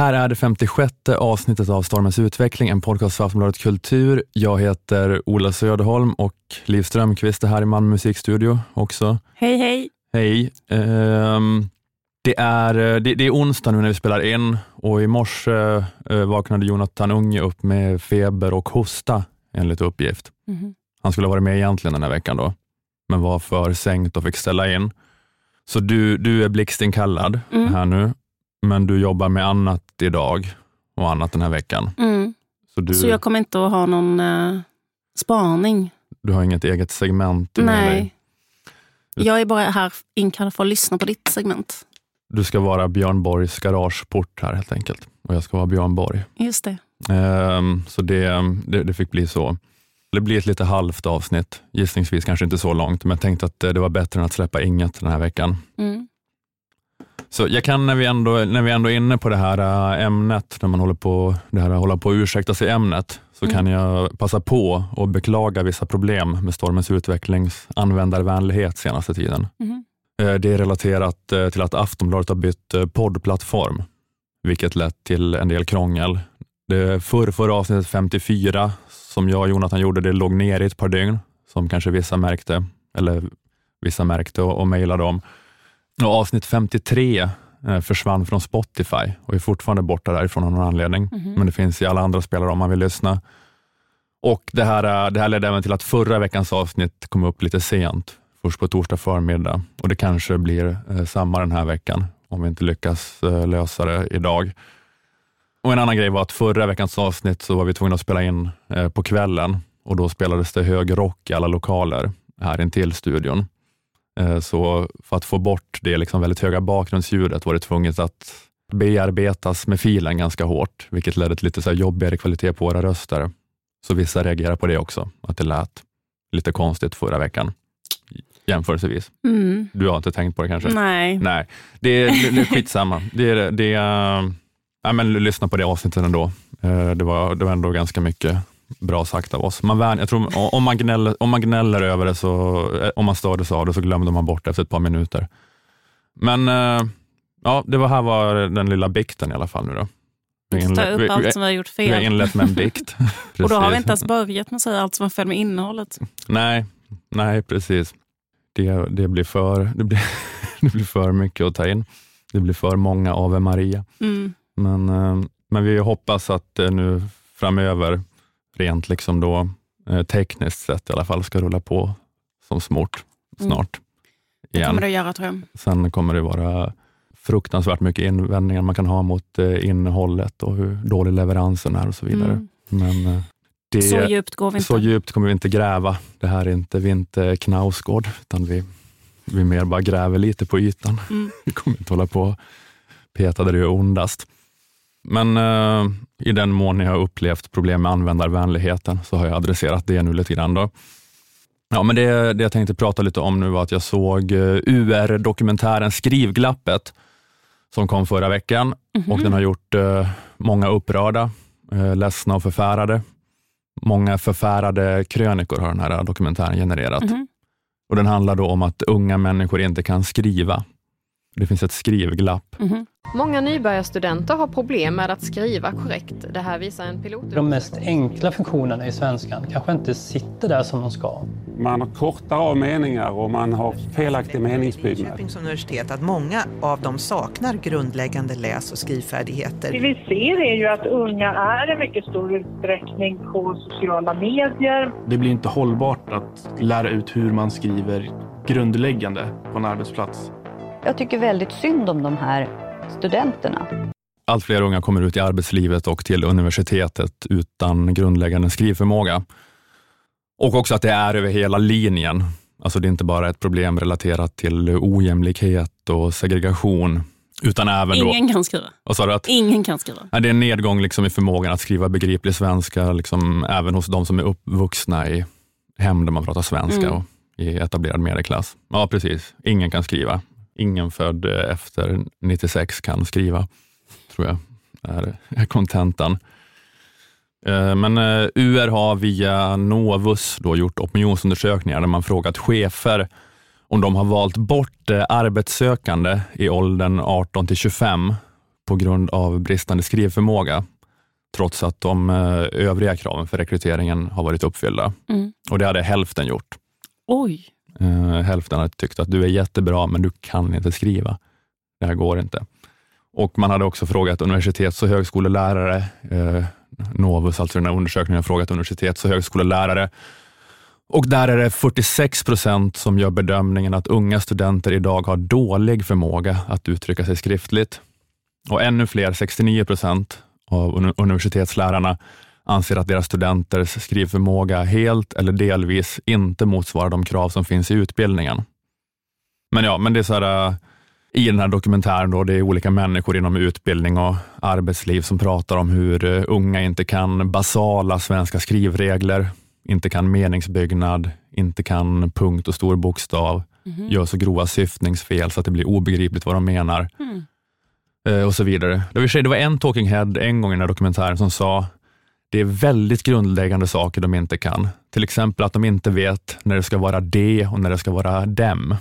Här är det 56 avsnittet av Stormens utveckling, en podcast för Aftonbladet Kultur. Jag heter Ola Söderholm och Liv Strömqvist är här i Malmö musikstudio också. Hej, hej. Hej. Ehm, det, är, det, det är onsdag nu när vi spelar in och i morse eh, vaknade Jonathan Unge upp med feber och hosta enligt uppgift. Mhm. Han skulle ha varit med egentligen den här veckan då, men var för sänkt och fick ställa in. Så du, du är blixtinkallad Mm. här nu, men du jobbar med annat idag och annat den här veckan. Mm. Så du, Så jag kommer inte att ha någon uh, spaning. du har inget eget segment med Nej. dig. Jag är bara här inkallad för att lyssna på ditt segment. Du ska vara Björn Borgs garageport här helt enkelt och jag ska vara Björn Borg. Just det. Ehm, så det, det, det fick bli så. Det blir ett lite halvt avsnitt, gissningsvis kanske inte så långt, men jag tänkte att eh, det var bättre än att släppa inget den här veckan. Mm. Så jag kan när vi ändå, när vi ändå är inne på det här äh, ämnet, när man håller på, det här att hålla på att ursäkta sig ämnet, så Mm. kan jag passa på och beklaga vissa problem med Stormens utvecklings användarvänlighet senaste tiden. Eh, Det är relaterat eh, till att Aftonbladet har bytt poddplattform, vilket lett till en del krångel. Det förr, förra avsnittet 54, som jag och Jonathan gjorde, det låg ner i ett par dygn, som kanske vissa märkte, eller vissa märkte och, och mejlade om. Och avsnitt 53 eh, försvann från Spotify och är fortfarande borta därifrån av någon anledning. Mhm. Men det finns i alla andra spelare om man vill lyssna. Och det här, eh, det här ledde även till att förra veckans avsnitt kom upp lite sent, först på torsdag förmiddag. Och det kanske blir eh, samma den här veckan, om vi inte lyckas lösa det idag. Och En annan grej var att förra veckans avsnitt så var vi tvungna att spela in på kvällen och då spelades det hög rock i alla lokaler här intill studion. Eh, Så för att få bort det liksom väldigt höga bakgrundsljudet var det tvunget att bearbetas med filen ganska hårt, vilket ledde till lite så jobbigare kvalitet på våra röster. Så vissa reagerar på det också, att det lät lite konstigt förra veckan jämförelsevis. Mm. Du har inte tänkt på det kanske? Nej. Nej, det är, det, är skitsamma. Det är, det är, ja, men lyssna på det avsnittet ändå. Eh, Det var, det var ändå ganska mycket bra sagt av oss. Man vän, jag tror, om, man gnäller, om man gnäller över det, så, eh, om man stördes av det, så glömde man bort det efter ett par minuter. Men eh, ja, det var här var den lilla bikten i alla fall nu då. Vi Ta upp vi- allt som vi har gjort vi har fel. inlett med en bikt. Och då har vi inte ens börjat med att säga allt som är fel med innehållet. Nej, nej precis. Det, det, blir för, det, blir, det blir för mycket att ta in. Det blir för många Ave Maria. Mm. Men, eh, men vi hoppas att nu framöver, rent liksom då, eh, tekniskt sett i alla fall, ska rulla på som smort Mm. snart. Det Igen. kommer det göra tror jag. Sen kommer det vara fruktansvärt mycket invändningar man kan ha mot eh, innehållet och hur dålig leveransen är och så vidare. Mm. Men eh, det, Så djupt går vi inte. så djupt kommer vi inte gräva. Det här är inte, vi är inte Knausgård, utan vi, vi mer bara gräver lite på ytan. Mm. Vi kommer inte hålla på och peta där det gör ondast. Men eh, i den mån jag har upplevt problem med användarvänligheten så har jag adresserat det nu lite grann. Då. Ja, men det, det jag tänkte prata lite om nu var att jag såg eh, UR-dokumentären Skrivglappet som kom förra veckan Mhm. och den har gjort eh, många upprörda, eh, ledsna och förfärade. Många förfärade krönikor har den här dokumentären genererat. Mhm. Och Den handlar då om att unga människor inte kan skriva. Det finns ett skrivglapp. Mhm. Många nybörjarstudenter har problem med att skriva korrekt. Det här visar en pilot. De mest enkla funktionerna i svenskan kanske inte sitter där som de ska. Man har kortar av meningar och man har felaktig meningsbyggnad. Linköpings universitet att många av dem saknar grundläggande läs och Det skrivfärdigheter. vi ser är ju att unga är i mycket stor utsträckning på sociala medier. Det blir inte hållbart att lära ut hur man skriver grundläggande på en arbetsplats. Jag tycker väldigt synd om de här studenterna. Allt fler unga kommer ut i arbetslivet och till universitetet utan grundläggande skrivförmåga. Och också att det är över hela linjen. Alltså det är inte bara ett problem relaterat till ojämlikhet och segregation, utan även då... Ingen kan skriva. Vad sa du? Att, Ingen kan skriva. Det är en nedgång liksom i förmågan att skriva begriplig svenska, liksom, även hos de som är uppvuxna i hem där man pratar svenska Mm. och i etablerad medelklass. Ja, precis. Ingen kan skriva. Ingen född eh, efter 96 kan skriva, tror jag är, kontentan. Eh, Men eh, UR har via Novus då gjort opinionsundersökningar där man frågat chefer om de har valt bort arbetssökande i åldern 18 till 25 på grund av bristande skrivförmåga, trots att de övriga kraven för rekryteringen har varit uppfyllda. Mm. Och det hade hälften gjort. Oj. Eh, hälften hade tyckt att du är jättebra, men du kan inte skriva. Det här går inte. Och Man hade också frågat universitets och högskolelärare, eh, Novus, alltså den här undersökningen, har frågat universitets och högskolelärare. Och där är det 46 procent som gör bedömningen att unga studenter idag har dålig förmåga att uttrycka sig skriftligt. Och ännu fler, 69 procent av universitetslärarna, anser att deras studenters skrivförmåga helt eller delvis inte motsvarar de krav som finns i utbildningen. Men ja, men det är så här, äh, i den här dokumentären, då, det är olika människor inom utbildning och arbetsliv som pratar om hur äh, unga inte kan basala svenska skrivregler, inte kan meningsbyggnad, inte kan punkt och stor bokstav, Mhm. gör så grova syftningsfel så att det blir obegripligt vad de menar Mm. eh, och så vidare. Det var, det var en talking head en gång i den här dokumentären som sa det är väldigt grundläggande saker de inte kan. Till exempel att de inte vet när det ska vara de och när det ska vara dem.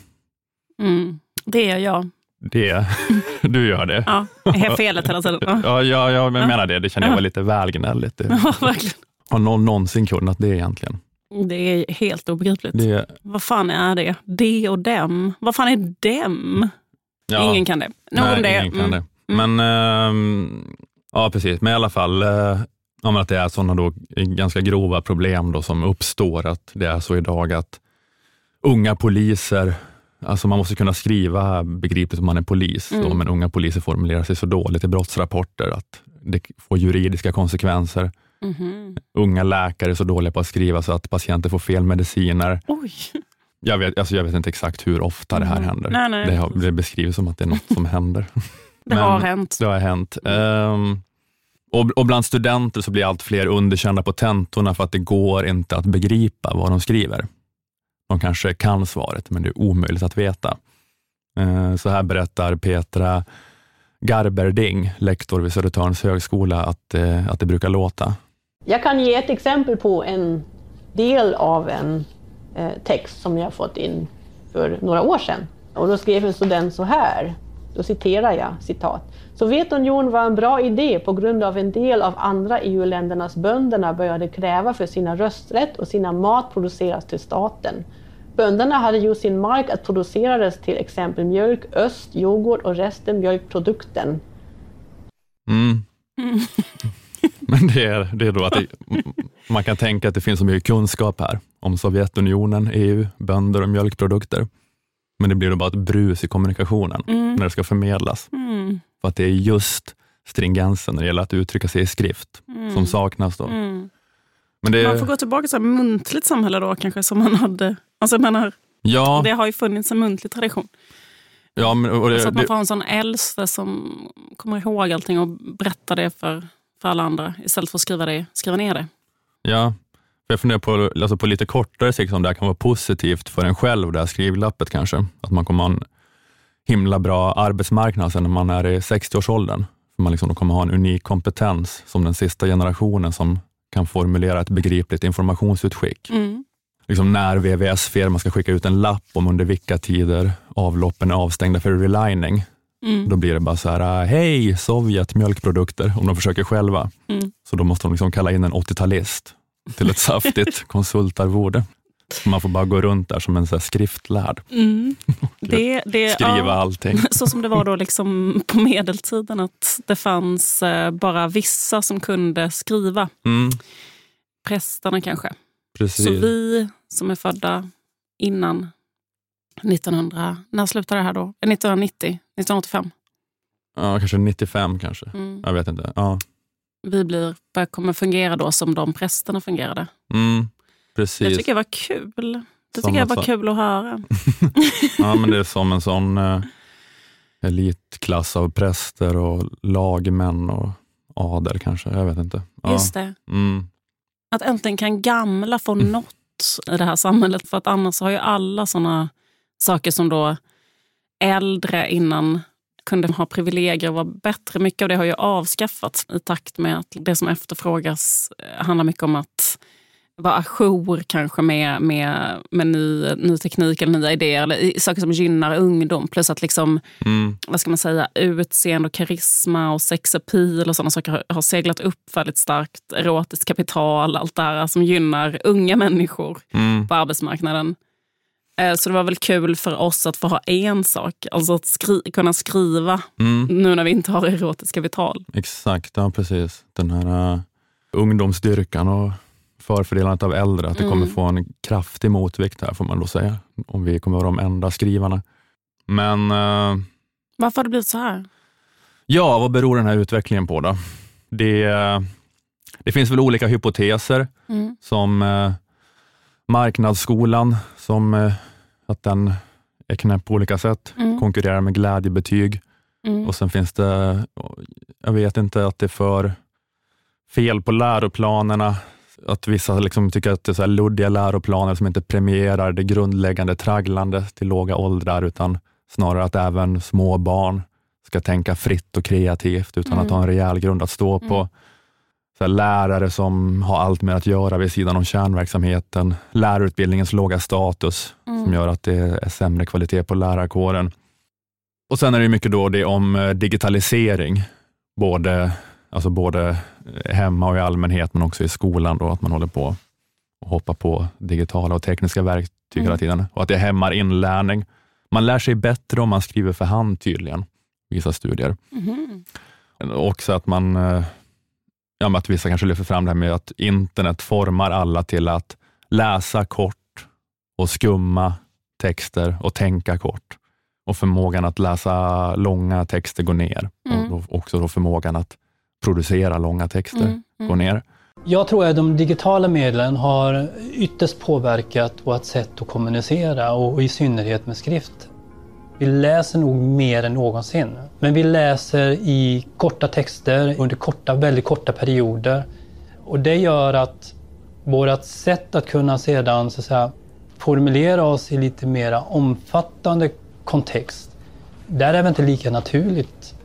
Mm. Det är jag. Det, du gör det. Ja, jag är felet hela tiden. Ja. Ja, ja, jag menar det. Det känner jag var lite väl gnälligt. Det. Ja, verkligen. Har någon någonsin kunnat det egentligen? Det är helt obegripligt. Det, Vad fan är det? Det och dem. Vad fan är dem? ja, Ingen kan det. Nog nej, om det. ingen kan Mm. det. Men, ehm, ja precis. Men i alla fall, eh, ja, men att det är sådana då ganska grova problem då som uppstår, att det är så idag att unga poliser, alltså man måste kunna skriva begripligt om man är polis, Mm. då, men unga poliser formulerar sig så dåligt i brottsrapporter att det får juridiska konsekvenser. Mhm. Unga läkare är så dåliga på att skriva så att patienter får fel mediciner. Oj. Jag vet, alltså jag vet inte exakt hur ofta det här Mm. händer. Nej, nej. Det, har, det beskrivs som att det är något som händer. Det Men- har hänt. Det har hänt. Ehm, och, och bland studenter så blir allt fler underkända på tentorna för att det går inte att begripa vad de skriver. De kanske kan svaret, men det är omöjligt att veta. Eh, så här berättar Petra Garberding, lektor vid Södertörns högskola, att, eh, att det brukar låta. Jag kan ge ett exempel på en del av en eh, text som jag fått in för några år sedan. Och då skrev en student så här, då citerar jag citat. Sovjetunionen var en bra idé på grund av en del av andra EU-ländernas bönderna började kräva för sina rösträtt och sina mat produceras till staten. Bönderna hade ju sin mark att producerades till exempel mjölk, öst, yoghurt och resten mjölkprodukten. Mm. Men det är, det är då att det, man kan tänka att det finns så mycket kunskap här om Sovjetunionen, EU, bönder och mjölkprodukter. Men det blir då bara ett brus i kommunikationen Mm. när det ska förmedlas. Mm. För att det är just stringensen när det gäller att uttrycka sig i skrift Mm. som saknas. Då. Mm. Men det, Man får gå tillbaka till ett muntligt samhälle då kanske som man hade. Alltså jag menar, ja, Det har ju funnits en muntlig tradition. ja, men, och det, så att man det, får ha en sån äldste som kommer ihåg allting och berättar det för, för alla andra istället för att skriva, det, skriva ner det. ja, jag funderar på, alltså på lite kortare sikt om det här kan vara positivt för en själv, det här skrivlappet kanske. Att man kommer ha en himla bra arbetsmarknad sen när man är i 60-årsåldern. För man liksom kommer ha en unik kompetens som den sista generationen som kan formulera ett begripligt informationsutskick. Mm. liksom när VVS-firman ska skicka ut en lapp om under vilka tider avloppen är avstängda för relining. Mm. Då blir det bara så här, hej Sovjet mjölkprodukter, om de försöker själva. Mm. Så då måste de liksom kalla in en 80-talist till ett saftigt konsultarvode. Man får bara gå runt där som en så skriftlärd, Mm. Det, det, skriva ja, allting. Så som det var då liksom på medeltiden, att det fanns eh, bara vissa som kunde skriva. Mm, Prästerna kanske. precis. Så vi som är födda innan 1900, när slutade det här då? Eh, 1990, 1985. Ja, kanske 95 kanske. Mm. Jag vet inte. Ja. Vi blir, kommer fungera då som de prästerna fungerade. Mm, Det precis. tycker jag var kul. Det tycker jag var kul att höra. Ja, men det är som en sån eh, elitklass av präster och lagmän och adel kanske. Jag vet inte. Ja. Just det. Mm. Att äntligen kan gamla få något i det här samhället. För att annars har ju alla såna saker som då äldre innan kunde ha privilegier och vara bättre. Mycket av det har ju avskaffats i takt med att det som efterfrågas eh, handlar mycket om att vara ajour kanske med, med, med ny, ny teknik eller nya idéer. Eller saker som gynnar ungdom. Plus att liksom, Mm. vad ska man säga, utseende och karisma och sexapil och sådana saker har, har seglat upp väldigt starkt. Erotiskt kapital, allt det här som gynnar unga människor Mm. på arbetsmarknaden. Eh, Så det var väl kul för oss att få ha en sak, alltså att skri kunna skriva Mm. nu när vi inte har erotiskt kapital. Exakt, ja precis. Den här uh, ungdomsstyrkan och förfördelandet av äldre, att det Mm. kommer få en kraftig motvikt här får man då säga, om vi kommer vara de enda skrivarna. Men eh, Varför har det blivit så här? ja, vad beror den här utvecklingen på då? Det, det finns väl olika hypoteser Mm. som eh, marknadsskolan, som eh, att den är knäpp på olika sätt, Mm. konkurrerar med glädjebetyg. Mm. Och sen finns det, jag vet inte, att det är för fel på läroplanerna. Att vissa liksom tycker att det är så här luddiga läroplaner som inte premierar det grundläggande tragglandet till låga åldrar, utan snarare att även små barn ska tänka fritt och kreativt utan Mm. att ha en rejäl grund att stå på. Mm. Så här, lärare som har allt mer att göra vid sidan om kärnverksamheten. Lärarutbildningens låga status Mm. som gör att det är sämre kvalitet på lärarkåren. Och Sen är det mycket då det om eh, digitalisering, både, alltså både hemma och i allmänhet, men också i skolan, då, att man håller på och hoppar på digitala och tekniska verktyg Mm. hela tiden och att det hämmar inlärning. Man lär sig bättre om man skriver för hand tydligen, vissa studier. Mhm. Också att man, eh, ja, att vissa kanske lyfter fram det här med att internet formar alla till att läsa kort och skumma texter och tänka kort. Och förmågan att läsa långa texter går ner. Mm. Och också då förmågan att producera långa texter Mm, mm. går ner. Jag tror att de digitala medlen har ytterst påverkat vårt sätt att kommunicera och i synnerhet med skrift. Vi läser nog mer än någonsin. Men vi läser i korta texter under korta, väldigt korta perioder. Och det gör att vårt sätt att kunna sedan så att säga, formulera oss i lite mer omfattande kontext, där är det inte lika naturligt.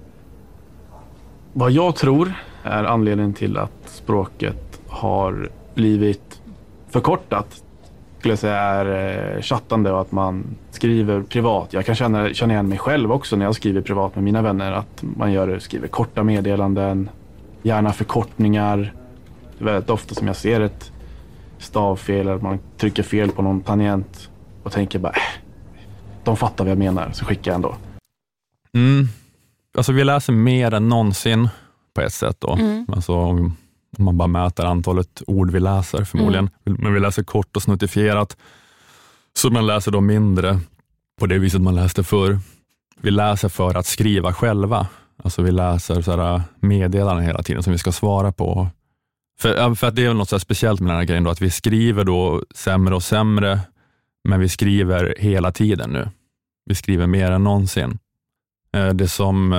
Vad jag tror är anledningen till att språket har blivit förkortat skulle jag säga är eh, chattande och att man skriver privat. Jag kan känna, känna igen mig själv också när jag skriver privat med mina vänner. Att man gör, skriver korta meddelanden, gärna förkortningar. Det är väldigt ofta som jag ser ett stavfel eller att man trycker fel på någon tangent och tänker bara äh, de fattar vad jag menar så skickar jag ändå. Mm. Alltså vi läser mer än någonsin på ett sätt. Då. Mm. Alltså, om man bara mäter antalet ord vi läser förmodligen. Men vi läser kort och snuttifierat, så man läser då mindre på det viset man läste förr. Vi läser för att skriva själva. Alltså vi läser sådär meddelanden hela tiden som vi ska svara på. För, för att det är något så speciellt med den här grejen, då, att vi skriver då sämre och sämre, men vi skriver hela tiden nu. Vi skriver mer än någonsin. Eh, Det som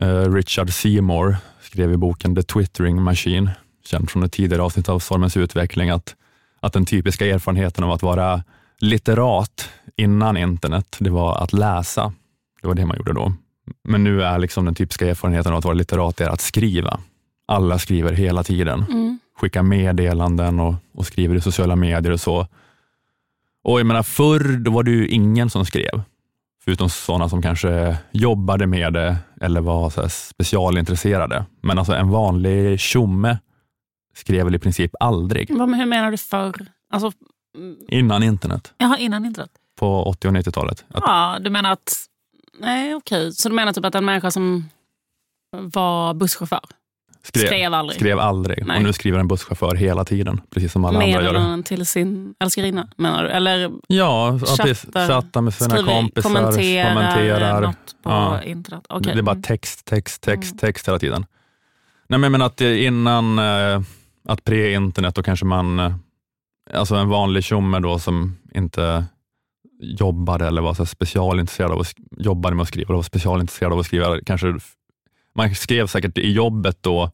eh, Richard Seymour skrev i boken The Twittering Machine, känd från ett tidigare avsnitt av Stormens utveckling, att, att den typiska erfarenheten av att vara litterat innan internet, det var att läsa. Det var det man gjorde då. Men nu är liksom den typiska erfarenheten av att vara litterat är att skriva. Alla skriver hela tiden. Mm. Skickar meddelanden och, och skriver i sociala medier och så. Och jag menar, förr då var det ju ingen som skrev. Förutom sådana som kanske jobbade med det eller var specialintresserade. Men alltså en vanlig tjomme skrev väl i princip aldrig men hur menar du förr? Alltså, innan internet jaha, innan internet? på 80 och 90-talet. Att, Ja, du menar att... Nej, okej. Så du menar typ att en människa som var busschaufför skrev, skrev aldrig? skrev aldrig. Nej. Och nu skriver en busschaufför hela tiden, precis som alla andra gör. Meddelanden till sin älskarinna, menar du? Eller Ja, Chattar, chattar, med sina skriver, kompisar, kommenterar, kommenterar. något på Ja. internet? Okej. Det är bara text, text, text, Mm. text hela tiden. Nej, men att innan eh, att pre-internet, då kanske man, eh, alltså en vanlig tjomme då som inte jobbade eller var så specialintresserad av att jobbade med att skriva, eller var specialintresserad av att skriva, kanske, man skrev säkert i jobbet då,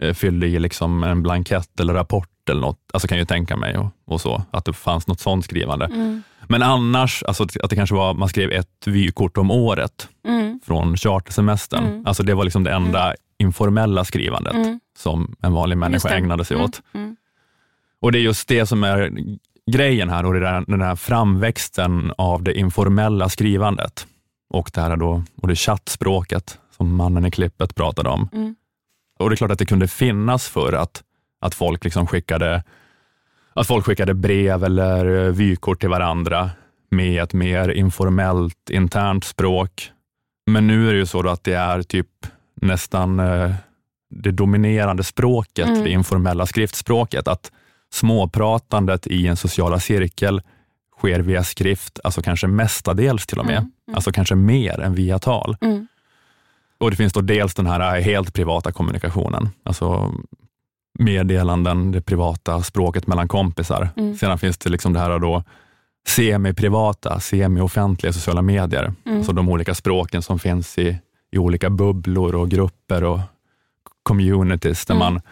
eh, fyllde i liksom en blankett eller rapport eller något, alltså kan jag ju tänka mig och, och så, att det fanns något sånt skrivande. Mm. Men annars, alltså att det kanske var, man skrev ett vykort om året Mm. från chartersemestern. Mm. Alltså det var liksom det enda informella skrivandet Mm. som en vanlig människa ägnade sig Mm. åt. Mm. Och det är just det som är grejen här och det där, den här framväxten av det informella skrivandet och det här då, och det chattspråket som mannen i klippet pratade om. Mm. Och det är klart att det kunde finnas för att, att folk liksom skickade att folk skickade brev eller eh, vykort till varandra med ett mer informellt internt språk. Men nu är det ju så att det är typ nästan eh, det dominerande språket, Mm. det informella skriftspråket, att småpratandet i en sociala cirkel sker via skrift, alltså kanske mestadels till och med, Mm, mm. alltså kanske mer än via tal. Och det finns då dels den här helt privata kommunikationen, alltså meddelanden, det privata språket mellan kompisar. Mm. Sedan finns det liksom det här då semi-privata, semi-offentliga sociala medier. Mm. Alltså de olika språken som finns i, i olika bubblor och grupper och communities, där Mm. man,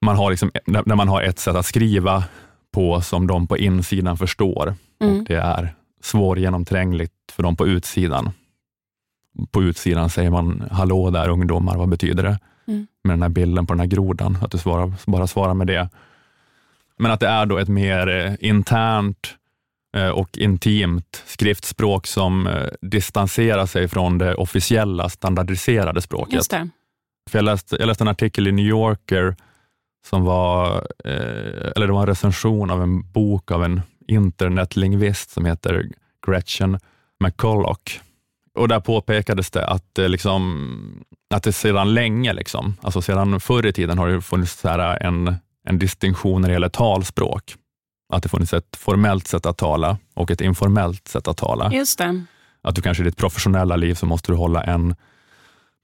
man har liksom, där man har ett sätt att skriva på som de på insidan förstår. Mm. Och det är svårgenomträngligt för de på utsidan. På utsidan säger man, hallå där ungdomar, vad betyder det? Mm. Med den här bilden på den här grodan, att du svarar, bara svarar med det. Men att det är då ett mer eh, internt eh, och intimt skriftspråk som eh, distanserar sig från det officiella standardiserade språket. För jag, läste, jag läste en artikel i New Yorker som var, eller det var en recension av en bok av en internetlingvist som heter Gretchen McCulloch. Och där påpekades det att liksom, att det sedan länge, liksom, alltså sedan förr i tiden har det funnits så här en, en distinktion när det gäller talspråk. Att det funnits ett formellt sätt att tala och ett informellt sätt att tala Just det. att du kanske i ditt professionella liv så måste du hålla en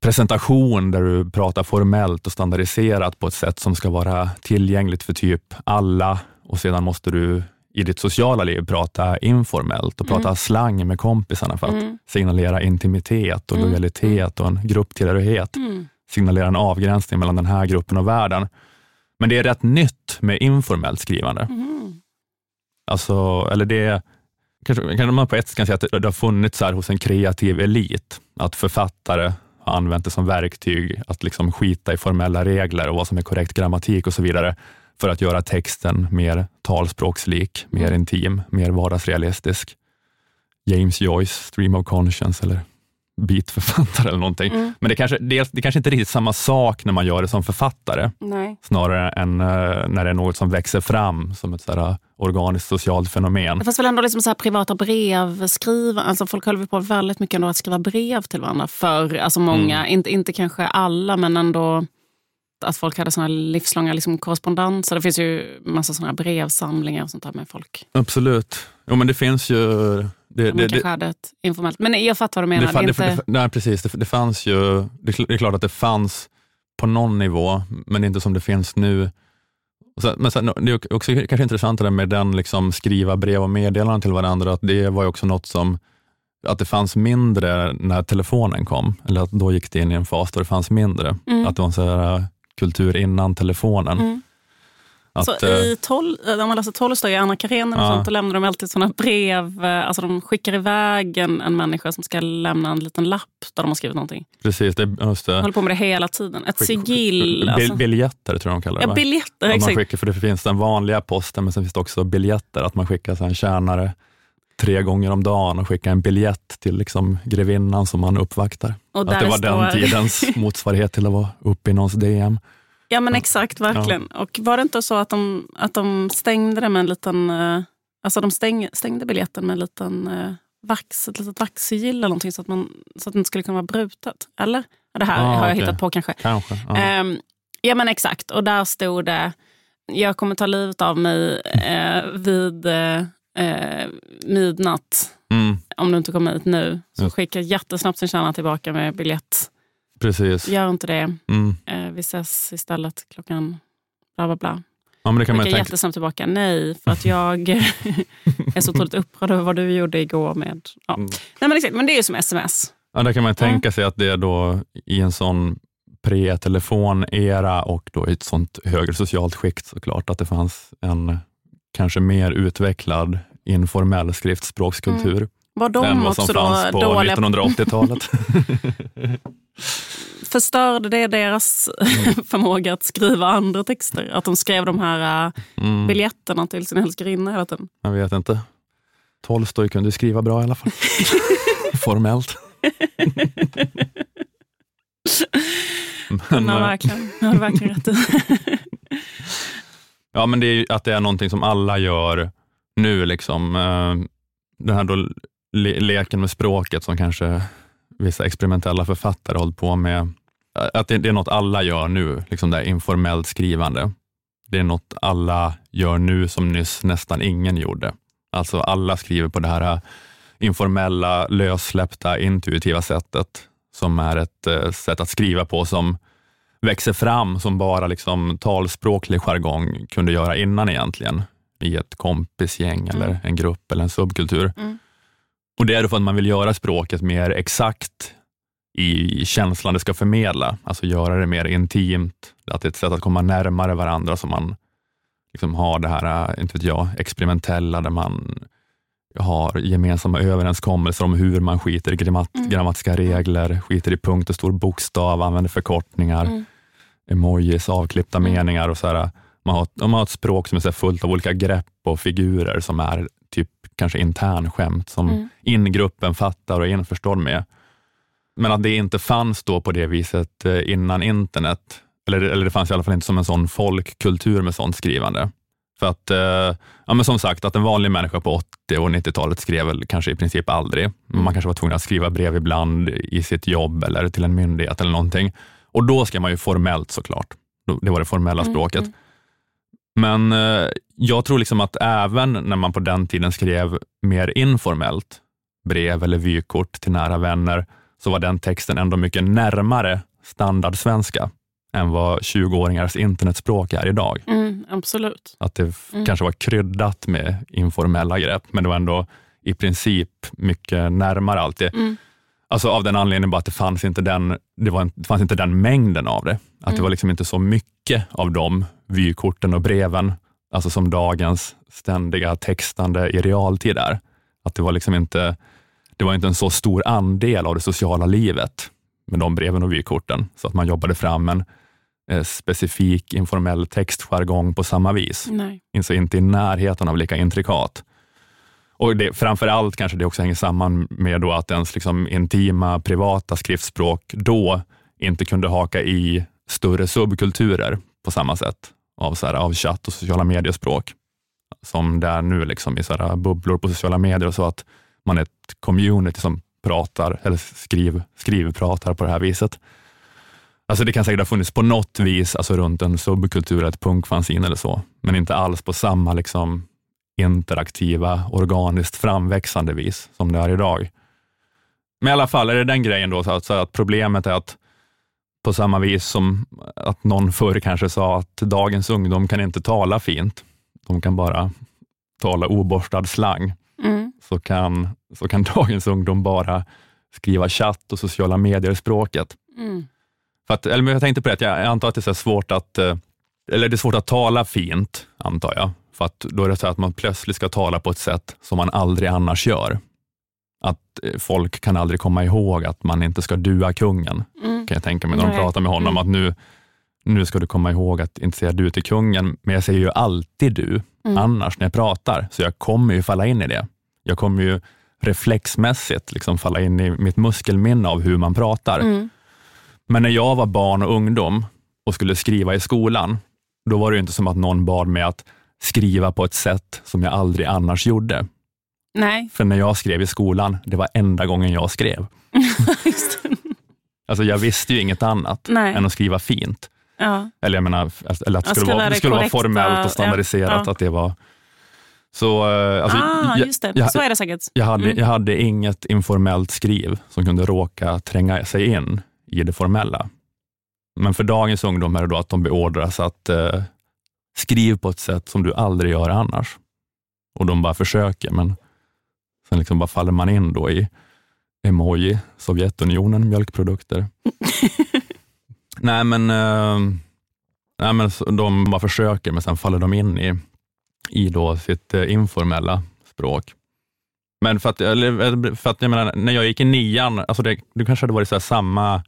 presentation där du pratar formellt och standardiserat på ett sätt som ska vara tillgängligt för typ alla och sedan måste du i ditt sociala liv prata informellt och prata Mm. slang med kompisarna för att Mm. signalera intimitet och Mm. lojalitet och en grupptillhörighet. Mm. Signalera en avgränsning mellan den här gruppen och världen. Men det är rätt nytt med informellt skrivande. Mm. Alltså, eller det kanske, kanske man på ett sätt kan säga att det, har funnits här hos en kreativ elit, att författare har använt det som verktyg att liksom skita i formella regler och vad som är korrekt grammatik och så vidare, för att göra texten mer talspråkslik, mer Mm. intim, mer vardagsrealistisk. James Joyce, Stream of Conscience eller beatförfattare eller någonting. Mm. Men det kanske, det, det kanske inte är riktigt samma sak när man gör det som författare, Nej. snarare än eh, när det är något som växer fram som ett så här, organiskt socialt fenomen. Det fanns väl ändå liksom så här privata brevskrivare. Alltså folk höll på väldigt mycket ändå att skriva brev till varandra för alltså många, Mm. inte, inte kanske alla, men ändå att folk hade såna livslånga liksom korrespondenser. Det finns ju massa såna här brevsamlingar och sånt där med folk. Absolut. Jo, men det finns ju... Det, Man det, det, hade ett informellt. Men jag fattar vad du menar. Det det, är inte... det, nej, precis. Det, det fanns ju... Det, är klart att det fanns på någon nivå, men inte som det finns nu. Sen, men sen, det är också kanske intressant det där med den liksom skriva brev och meddelanden till varandra, att det var ju också något som att det fanns mindre när telefonen kom, eller att då gick det in i en fas då det fanns mindre. Mm. Att det var sån här kultur innan telefonen. Mm. Att, så eh, i tol, om man läser Tolstoj, Anna Karenina och Ja. sånt, då lämnar de alltid såna brev. eh, Alltså de skickar iväg en, en människa som ska lämna en liten lapp där de har skrivit någonting. precis, det, just det. De håller på med det hela tiden. Ett Skick- sigill. bil- Alltså. Biljetter tror jag de kallar det. Ja, va? biljetter. Att man Exakt. skickar, för det finns den vanliga posten, men sen finns det också biljetter, att man skickar så en tjänare tre gånger om dagen och skickar en biljett till liksom grevinnan som man uppvaktar. Att det var står- den tidens motsvarighet till att vara uppe i någons DM. Ja men exakt, verkligen. Och var det inte så att de, att de stängde det med en liten... eh, Alltså de stäng, stängde biljetten med en liten eh, vax, ett litet vaxsigill eller någonting så att, man, så att det inte skulle kunna vara brutet. Eller? Ja, det här Ah, har jag okej. hittat på kanske. Kanske. Ja. Ehm, ja men exakt, och där stod det jag kommer ta livet av mig eh, vid eh, eh, midnatt. Mm, Om du inte kommer hit nu. Så Just. skicka jättesnabbt sin tjänare tillbaka med biljett. precis. Gör inte det. Mm. Eh, vi ses istället klockan bla bla bla. Ja, men det kan man tänka. jättesnabbt tillbaka. Nej, för att jag är så otroligt upprörd över vad du gjorde igår med... Ja. Mm. Nej, men, exakt, men det är ju som sms. Ja, där kan man tänka sig att det är då i en sån pre-telefon-era och då i ett sånt högre socialt skikt såklart, att det fanns en kanske mer utvecklad informell skriftspråkskultur Var än de vad som fanns på dåliga 1980-talet. förstörde det deras förmåga att skriva andra texter? Att de skrev de här äh, Mm. biljetterna till sin älskarinna hela tiden? Jag vet inte. Tolstoj kunde skriva bra i alla fall. Formellt. Men, ja, eh, verkligen. Jag har verkligen rätt. Ja, men det är ju att det är någonting som alla gör nu. Liksom. Eh, den här då le leken med språket som kanske vissa experimentella författare har hållit på med. Att det, det är något alla gör nu, liksom det här informellt skrivande. Det är något alla gör nu som nyss nästan ingen gjorde. Alltså alla skriver på det här eh, informella, lössläppta, intuitiva sättet som är ett eh, sätt att skriva på som växer fram som bara liksom talspråklig jargong kunde göra innan egentligen i ett kompisgäng eller Mm. en grupp eller en subkultur. Mm. Och Det är för att man vill göra språket mer exakt i känslan det ska förmedla, alltså göra det mer intimt, att det är ett sätt att komma närmare varandra så man liksom har det här, äh, inte vet jag, experimentella där man har gemensamma överenskommelser om hur man skiter i grammat Mm. grammatiska regler, skiter i punkt och stor bokstav, använder förkortningar, Mm. Emojis, avklippta Mm. meningar och så här. Man har, man har ett språk som är så fullt av olika grepp och figurer som är typ kanske internskämt som Mm. ingruppen fattar och är införstådd med. Men att det inte fanns då på det viset eh, innan internet, eller, eller det fanns i alla fall inte som en sån folkkultur med sånt skrivande. För att, eh, ja men som sagt, att en vanlig människa på 80 och 90-talet skrev väl kanske i princip aldrig. Man kanske var tvungen att skriva brev ibland i sitt jobb eller till en myndighet eller någonting. Och då skrev man ju formellt såklart. Det var det formella Mm, språket. mm. Men eh, jag tror liksom att även när man på den tiden skrev mer informellt, brev eller vykort till nära vänner, så var den texten ändå mycket närmare standardsvenska än vad 20-åringars internetspråk är idag. Mm, absolut. Att det Mm. kanske var kryddat med informella grepp, men det var ändå i princip mycket närmare alltid. Mm. Alltså av den anledningen bara att det fanns inte den, det var det fanns inte den mängden av det. Att det Mm. var liksom inte så mycket av de vykorten och breven, alltså som dagens ständiga textande i realtid är. Att det var liksom inte, det var inte en så stor andel av det sociala livet med de breven och vykorten, så att man jobbade fram en eh, specifik informell textjargong på samma vis. Nej. Alltså inte i närheten av lika intrikat. Och det, framför allt kanske det också hänger samman med då att ens liksom intima, privata skriftspråk då inte kunde haka i större subkulturer på samma sätt av, så här, av chatt och sociala mediespråk som det är nu liksom i så här bubblor på sociala medier och så att man är ett community som pratar eller skriv, skrivpratar på det här viset. Alltså det kan säkert ha funnits på något vis alltså runt en subkultur, ett punkfanzine eller så, men inte alls på samma liksom interaktiva, organiskt framväxande vis som det är idag. Men i alla fall är det den grejen då, så att, problemet är att på samma vis som att någon förr kanske sa att dagens ungdom kan inte tala fint, de kan bara tala oborstad slang, Mm. så kan, så kan dagens ungdom bara skriva chatt och sociala medier-språket. Mm. För att, eller men jag tänkte på det, jag antar att det är svårt att, eh, eller det är svårt att tala fint, antar jag. För att då är det så att man plötsligt ska tala på ett sätt som man aldrig annars gör. Att eh, folk kan aldrig komma ihåg att man inte ska dua kungen, Mm. kan jag tänka mig när de pratar med honom. Mm. Att nu, nu ska du komma ihåg att inte säga du till kungen, men jag säger ju alltid du Mm. annars när jag pratar, så jag kommer ju falla in i det. Jag kommer ju reflexmässigt liksom falla in i mitt muskelminne av hur man pratar. Mm. Men när jag var barn och ungdom och skulle skriva i skolan, då var det inte som att någon bad mig att skriva på ett sätt som jag aldrig annars gjorde. Nej, För när jag skrev i skolan, det var enda gången jag skrev. Alltså jag visste ju inget annat Nej. än att skriva fint. Ja. Eller jag menar, eller att det skulle, vara, det skulle vara formellt och standardiserat. ja. Att det var så, eh, alltså, ah, jag, just det. jag- så är det säkert. Jag hade, Mm. jag hade inget informellt skriv som kunde råka tränga sig in i det formella. Men för dagens ungdom är det då att de beordras att eh, skriv på ett sätt som du aldrig gör annars. Och de bara försöker, men sen liksom bara faller man in då i emoji, Sovjetunionen, mjölkprodukter. nej, men, eh, nej, men de bara försöker, men sen faller de in i, i då sitt eh, informella språk. Men för att, eller, för att jag menar, när jag gick i nian, alltså det, det kanske hade varit så här samma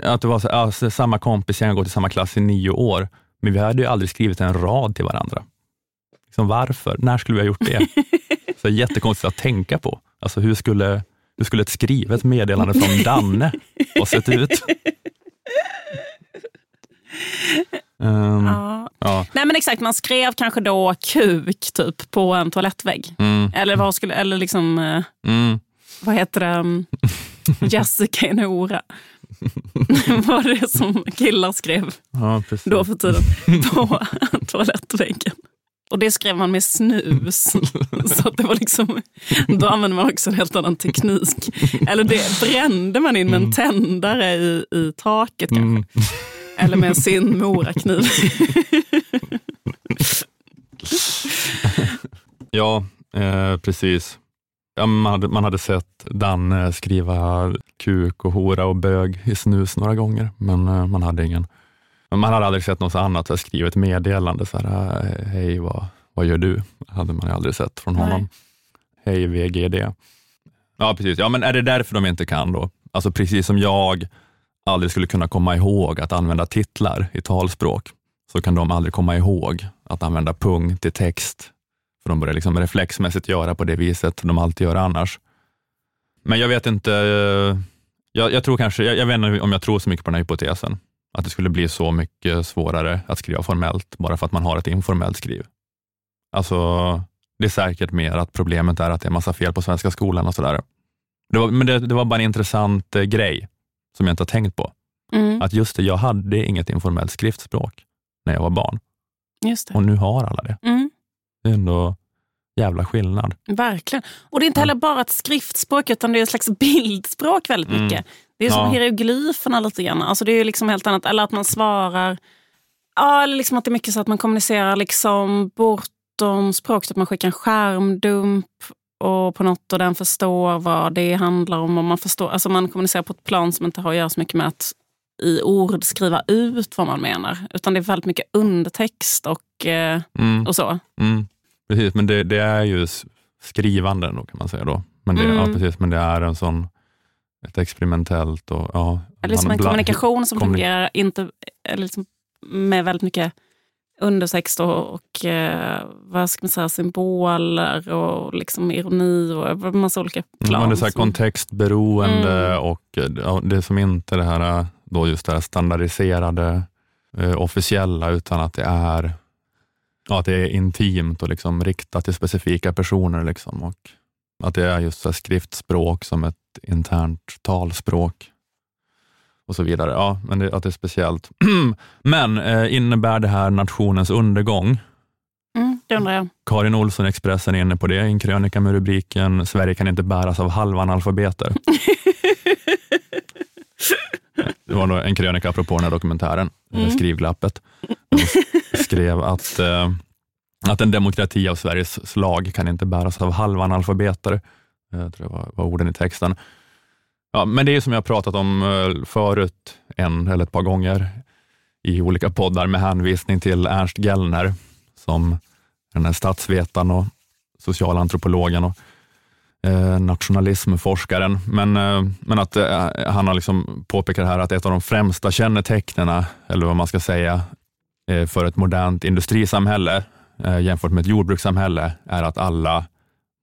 att det var så, alltså, samma kompis, jag har gått i samma klass i nio år, men vi hade ju aldrig skrivit en rad till varandra. Liksom varför? När skulle vi ha gjort det? så jättekonstigt att tänka på. Alltså hur skulle, hur skulle ett skrivet meddelande från Danne ha sett ut? Um, Ja. ja. Nej men exakt, man skrev kanske då kuk typ på en toalettvägg. Mm, Eller, vad skulle, eller liksom, eh, mm. vad heter det, um, Jessica i Nora. var det som killar skrev Ja, då för tiden på toalettväggen. Och det skrev man med snus. Så att det var liksom, då använde man också en helt annan teknik. Eller det brände man in med en tändare i, i taket kanske. Mm. Eller med sin morakniv. Ja, eh, precis. Ja, man, hade, man hade sett Danne skriva kuk och hora och bög i snus några gånger, men eh, man hade ingen. Man hade aldrig sett något annat, så här, skrivit meddelande, så här, eh, hej vad, vad gör du? hade man aldrig sett från Nej. honom. Hej VGD. Ja, precis. Ja, men är det därför de inte kan då? Alltså precis som jag aldrig skulle kunna komma ihåg att använda titlar i talspråk, så kan de aldrig komma ihåg att använda punkt i text för de börjar liksom reflexmässigt göra på det viset de alltid gör annars. Men jag vet inte, eh, jag, jag tror kanske, jag, jag vet inte om jag tror så mycket på den här hypotesen, att det skulle bli så mycket svårare att skriva formellt bara för att man har ett informellt skriv. Alltså, det är säkert mer att problemet är att det är massa fel på svenska skolan och sådär. Det var, men det, det var bara en intressant eh, grej som jag inte har tänkt på. Mm, Att just det, jag hade inget informellt skriftspråk när jag var barn och nu har alla det. Mm. Det är ändå jävla skillnad. Verkligen. Och det är inte heller bara ett skriftspråk, utan det är ett slags bildspråk väldigt Mm. mycket. Det är som Ja. hieroglyferna lite grann. Alltså det är liksom helt annat. Eller att man svarar... Ja, eller liksom att det är mycket så att man kommunicerar liksom bortom språket. Att man skickar en skärmdump och på något och den förstår vad det handlar om. Och man, förstår, alltså man kommunicerar på ett plan som inte har att göra så mycket med att i ord skriva ut vad man menar. Utan det är väldigt mycket undertext och, eh, Mm. och så. Mm, precis, men det, det är ju skrivande då kan man säga. då. Men det, ja, Mm. precis, men det är en sån, ett experimentellt och ja, Eller liksom en bland- kommunikation som kommuni- fungerar inte, eller liksom med väldigt mycket undertext och, och eh, vad ska man säga, symboler och liksom ironi och massa olika Mm, plan. men det är så här kontextberoende Mm. och eh, ja, det är som inte det här, då just det här standardiserade eh, officiella, utan att det är ja, att det är intimt och liksom riktat till specifika personer. Liksom, och att det är just skriftspråk som ett internt talspråk och så vidare. Ja, men det, att det är speciellt. men eh, innebär det här nationens undergång? Mm, det undrar jag. Karin Olsson Expressen är inne på det i en krönika med rubriken Sverige kan inte bäras av halvanalfabeter. Det var en krönika apropå den här dokumentären, Mm. mm. Skrivglappet. De skrev att, eh, att en demokrati av Sveriges slag kan inte bäras av halvanalfabeter. Eh, Jag tror det var, var orden i texten. Ja, men det är som jag pratat om eh, förut, en eller ett par gånger i olika poddar med hänvisning till Ernst Gellner, som den här statsvetaren och socialantropologen och eh, nationalismforskaren. Men, eh, men att eh, han har liksom påpekat här att ett av de främsta kännetecknen, eller vad man ska säga, för ett modernt industrisamhälle jämfört med ett jordbrukssamhälle är att alla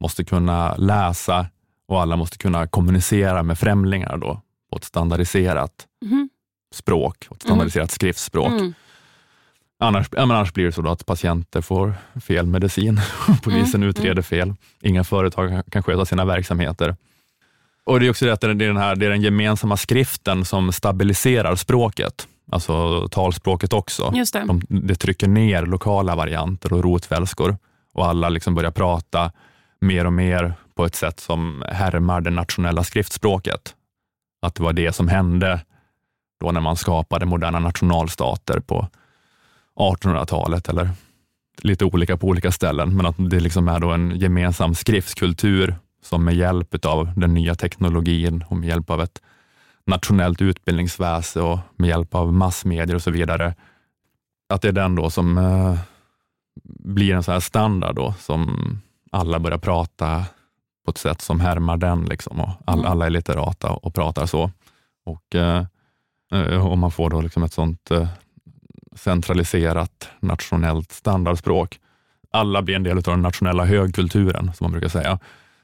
måste kunna läsa och alla måste kunna kommunicera med främlingar då, på ett standardiserat Mhm. språk, ett standardiserat skriftspråk. Mm. Annars, ja, annars blir det så att patienter får fel medicin. Polisen Mm, utreder fel. Inga företag kan- kan sköta sina verksamheter. Och Det är också det att det är den, här, det är den gemensamma skriften som stabiliserar språket, alltså talspråket också. Just det. De, det trycker ner lokala varianter och rotvälskor och alla liksom börjar prata mer och mer på ett sätt som härmar det nationella skriftspråket. Att det var det som hände då när man skapade moderna nationalstater på 1800-talet eller lite olika på olika ställen, men att det liksom är då en gemensam skriftskultur som med hjälp av den nya teknologin och med hjälp av ett nationellt utbildningsväsen och med hjälp av massmedier och så vidare, att det är den då som eh, blir en sån här standard då, som alla börjar prata på ett sätt som härmar den. Liksom, och all, Mm. Alla är litterata och pratar så. Och, eh, Eh, och man får då liksom ett sånt eh, centraliserat nationellt standardspråk. Alla blir en del av den nationella högkulturen, som man brukar säga.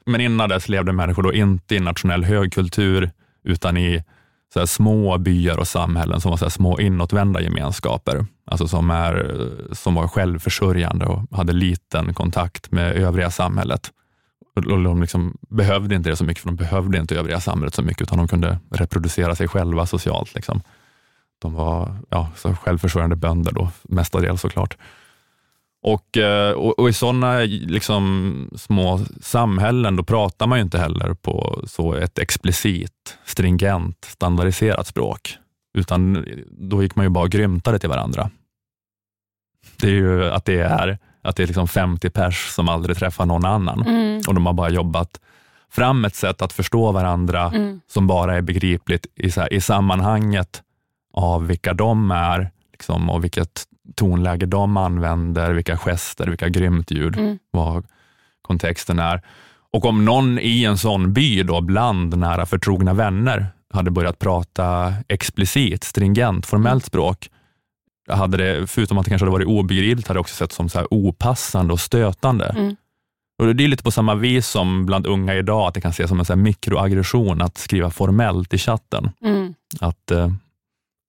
Men innan dess levde människor då inte i nationell högkultur, utan i så här små byar och samhällen som var så här små inåtvända gemenskaper, alltså som, är, som var självförsörjande och hade liten kontakt med övriga samhället. Och de liksom behövde inte det så mycket, för de behövde inte övriga samhället så mycket, utan de kunde reproducera sig själva socialt. Liksom. De var ja, så självförsörjande bönder då, mestadels såklart. Och, eh, och, och, i sådana liksom, små samhällen, då pratar man ju inte heller på så ett explicit, stringent, standardiserat språk, utan då gick man ju bara och grymtade till varandra. Det är ju att det är, att det är liksom 50 pers som aldrig träffar någon annan mm. och de har bara jobbat fram ett sätt att förstå varandra mm. som bara är begripligt i, här, i sammanhanget av vilka de är liksom, och vilket tonläge de använder, vilka gester, vilka grymt ljud, mm. vad kontexten är. Och om någon i en sån by då, bland nära förtrogna vänner hade börjat prata explicit, stringent, formellt mm. språk, hade det, förutom att det kanske hade varit obegripligt, hade det också sett som så här opassande och stötande. Mm. Och det är lite på samma vis som bland unga idag, att det kan ses som en så mikroaggression att skriva formellt i chatten. Mm. Att eh,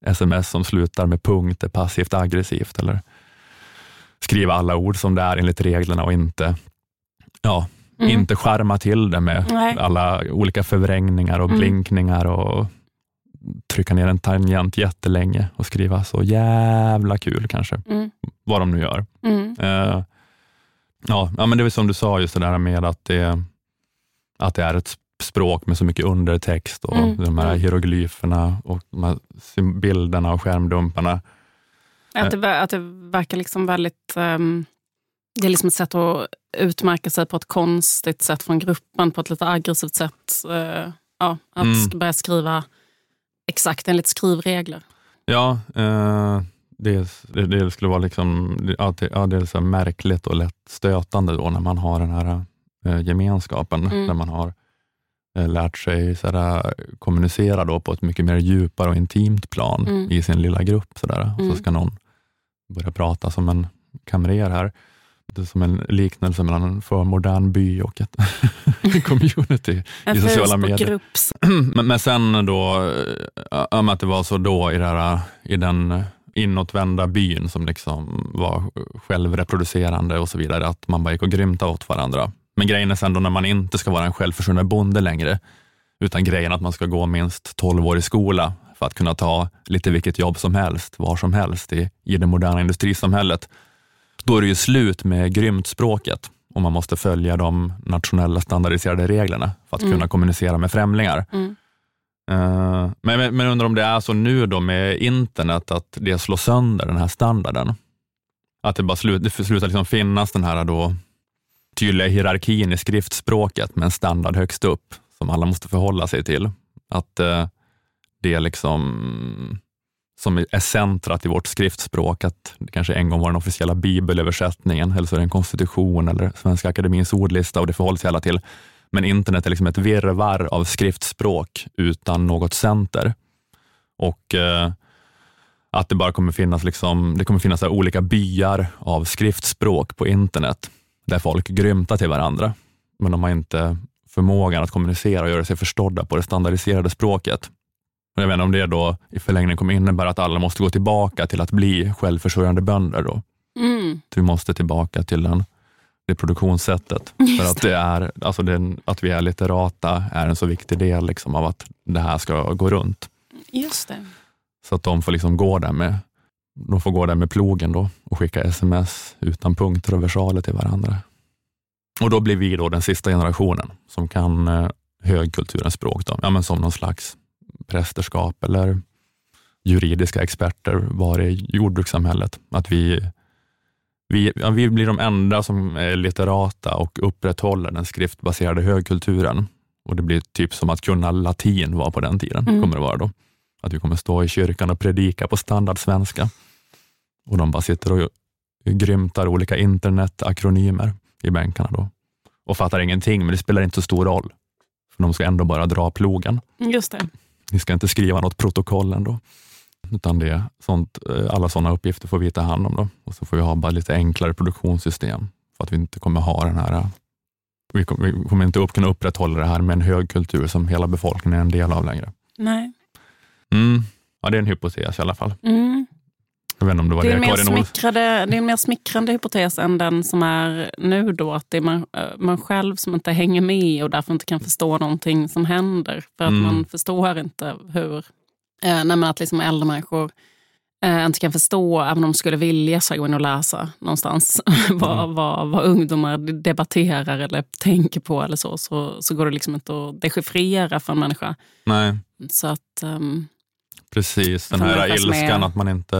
sms som slutar med punkt är passivt aggressivt eller skriva alla ord som det är enligt reglerna och inte, ja, mm. inte skärma till det med Nej. alla olika förvrängningar och mm. blinkningar och trycka ner en tangent jättelänge och skriva så jävla kul kanske, mm. vad de nu gör. Uh, ja, ja, men det är som du sa, just det där med att det, att det är ett språk med så mycket undertext och mm. de här mm. hieroglyferna och de här bilderna och skärmdumparna. Att det, att det verkar liksom väldigt... Um, det är liksom ett sätt att utmärka sig på ett konstigt sätt från gruppen, på ett lite aggressivt sätt. Uh, ja, att mm. börja skriva exakt enligt skrivregler. Ja, uh, det, det, skulle vara liksom, ja, det, ja, det är så märkligt och lätt stötande då när man har den här uh, gemenskapen, mm. där man har Eh, lärt sig sådär, kommunicera då på ett mycket mer djupare och intimt plan mm. i sin lilla grupp. Sådär. Mm. Så ska någon börja prata som en kamrer här. Det är som en liknelse mellan en förmodern by och ett community i sociala medier. men, men sen då, äh, att det var så då i, här, i den inåtvända byn som liksom var självreproducerande och så vidare, att man bara gick och grymtade åt varandra. Men grejen är sen då när man inte ska vara en självförsörjande bonde längre, utan grejen att man ska gå minst 12 år i skola för att kunna ta lite vilket jobb som helst, var som helst i, i det moderna industrisamhället. Då är det ju slut med grymt språket och man måste följa de nationella standardiserade reglerna för att mm. kunna kommunicera med främlingar. Mm. Uh, men, men undrar om det är så nu då med internet, att det slår sönder den här standarden? Att det bara slut, det slutar liksom finnas den här då tydliga hierarkin i skriftspråket med en standard högst upp som alla måste förhålla sig till. Att eh, det är liksom som är centrat i vårt skriftspråk, att det kanske en gång var den officiella bibelöversättningen, eller så är det en konstitution eller Svenska Akademins ordlista och det förhåller sig alla till. Men internet är liksom ett virrvarr av skriftspråk utan något center. Och eh, att det bara kommer finnas, liksom, det kommer finnas olika byar av skriftspråk på internet där folk grymtar till varandra, men de har inte förmågan att kommunicera och göra sig förstådda på det standardiserade språket. Jag vet inte om det då i förlängningen kommer innebära att alla måste gå tillbaka till att bli självförsörjande bönder. Då. Mm. Vi måste tillbaka till den, det produktionssättet. Just För att, det är, alltså den, att vi är litterata är en så viktig del liksom av att det här ska gå runt. Just det. Så att de får liksom gå där med de får gå där med plogen då och skicka sms utan punkter och versaler till varandra. Och då blir vi då den sista generationen som kan eh, högkulturens språk, då. Ja, men som någon slags prästerskap eller juridiska experter var i jordbrukssamhället. Att vi, vi, ja, vi blir de enda som är litterata och upprätthåller den skriftbaserade högkulturen. Och Det blir typ som att kunna latin var på den tiden, mm. kommer det vara då. Att vi kommer stå i kyrkan och predika på standardsvenska och de bara sitter och grymtar olika internetakronymer i bänkarna då och fattar ingenting, men det spelar inte så stor roll. För de ska ändå bara dra plogen. Just det. ni ska inte skriva något protokoll ändå. Utan det sånt, eh, alla sådana uppgifter får vi ta hand om. Då. Och så får vi ha bara lite enklare produktionssystem för att vi inte kommer ha den här vi kommer inte upp, kunna upprätthålla det här med en hög kultur som hela befolkningen är en del av längre. Nej. Mm. Ja, det är en hypotes i alla fall. Mm. Jag vet inte om det var det, är det, Karin smickrade, det är en mer smickrande hypotes än den som är nu då, att det är man, eh, man själv som inte hänger med och därför inte kan förstå någonting som händer. För att Mm. man förstår inte hur, eh, nej, att liksom äldre människor eh, inte kan förstå, även om de skulle vilja så gå in och läsa någonstans, vad, Mm. vad, vad ungdomar debatterar eller tänker på eller så, så, så går det liksom inte att dechiffrera för en människa. Nej, Så att, ehm, precis. Den här ilskan att man inte,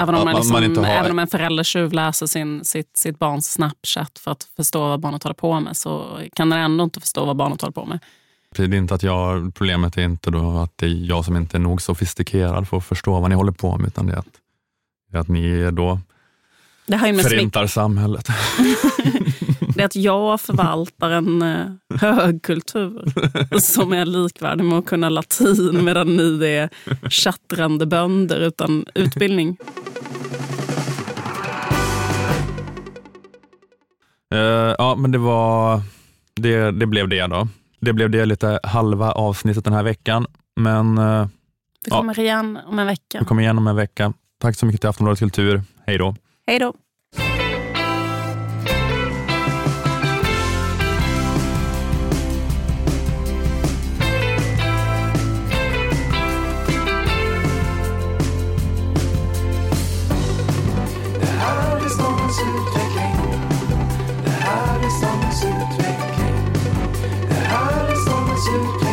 Även om, man liksom, inte har... även om en förälder tjuvläser sin, sitt, sitt barns Snapchat för att förstå vad barnet håller på med så kan den ändå inte förstå vad barnet håller på med. Det är inte att jag, problemet är inte då att det är jag som inte är nog sofistikerad för att förstå vad ni håller på med, utan det är att, det är att ni då Det har ju med förintar samhället. det är att jag förvaltar en eh, högkultur som är likvärdig med att kunna latin medan ni är tjattrande bönder utan utbildning. Eh, ja, men det var, det, det blev det då. Det blev det lite halva avsnittet den här veckan, men eh, Vi Ja. kommer igen om en vecka. vi kommer igen om en vecka. Tack så mycket till Aftonbladet Kultur. Hej då! Hej då! Det här är stadens utveckling. Det här är stadens utveckling.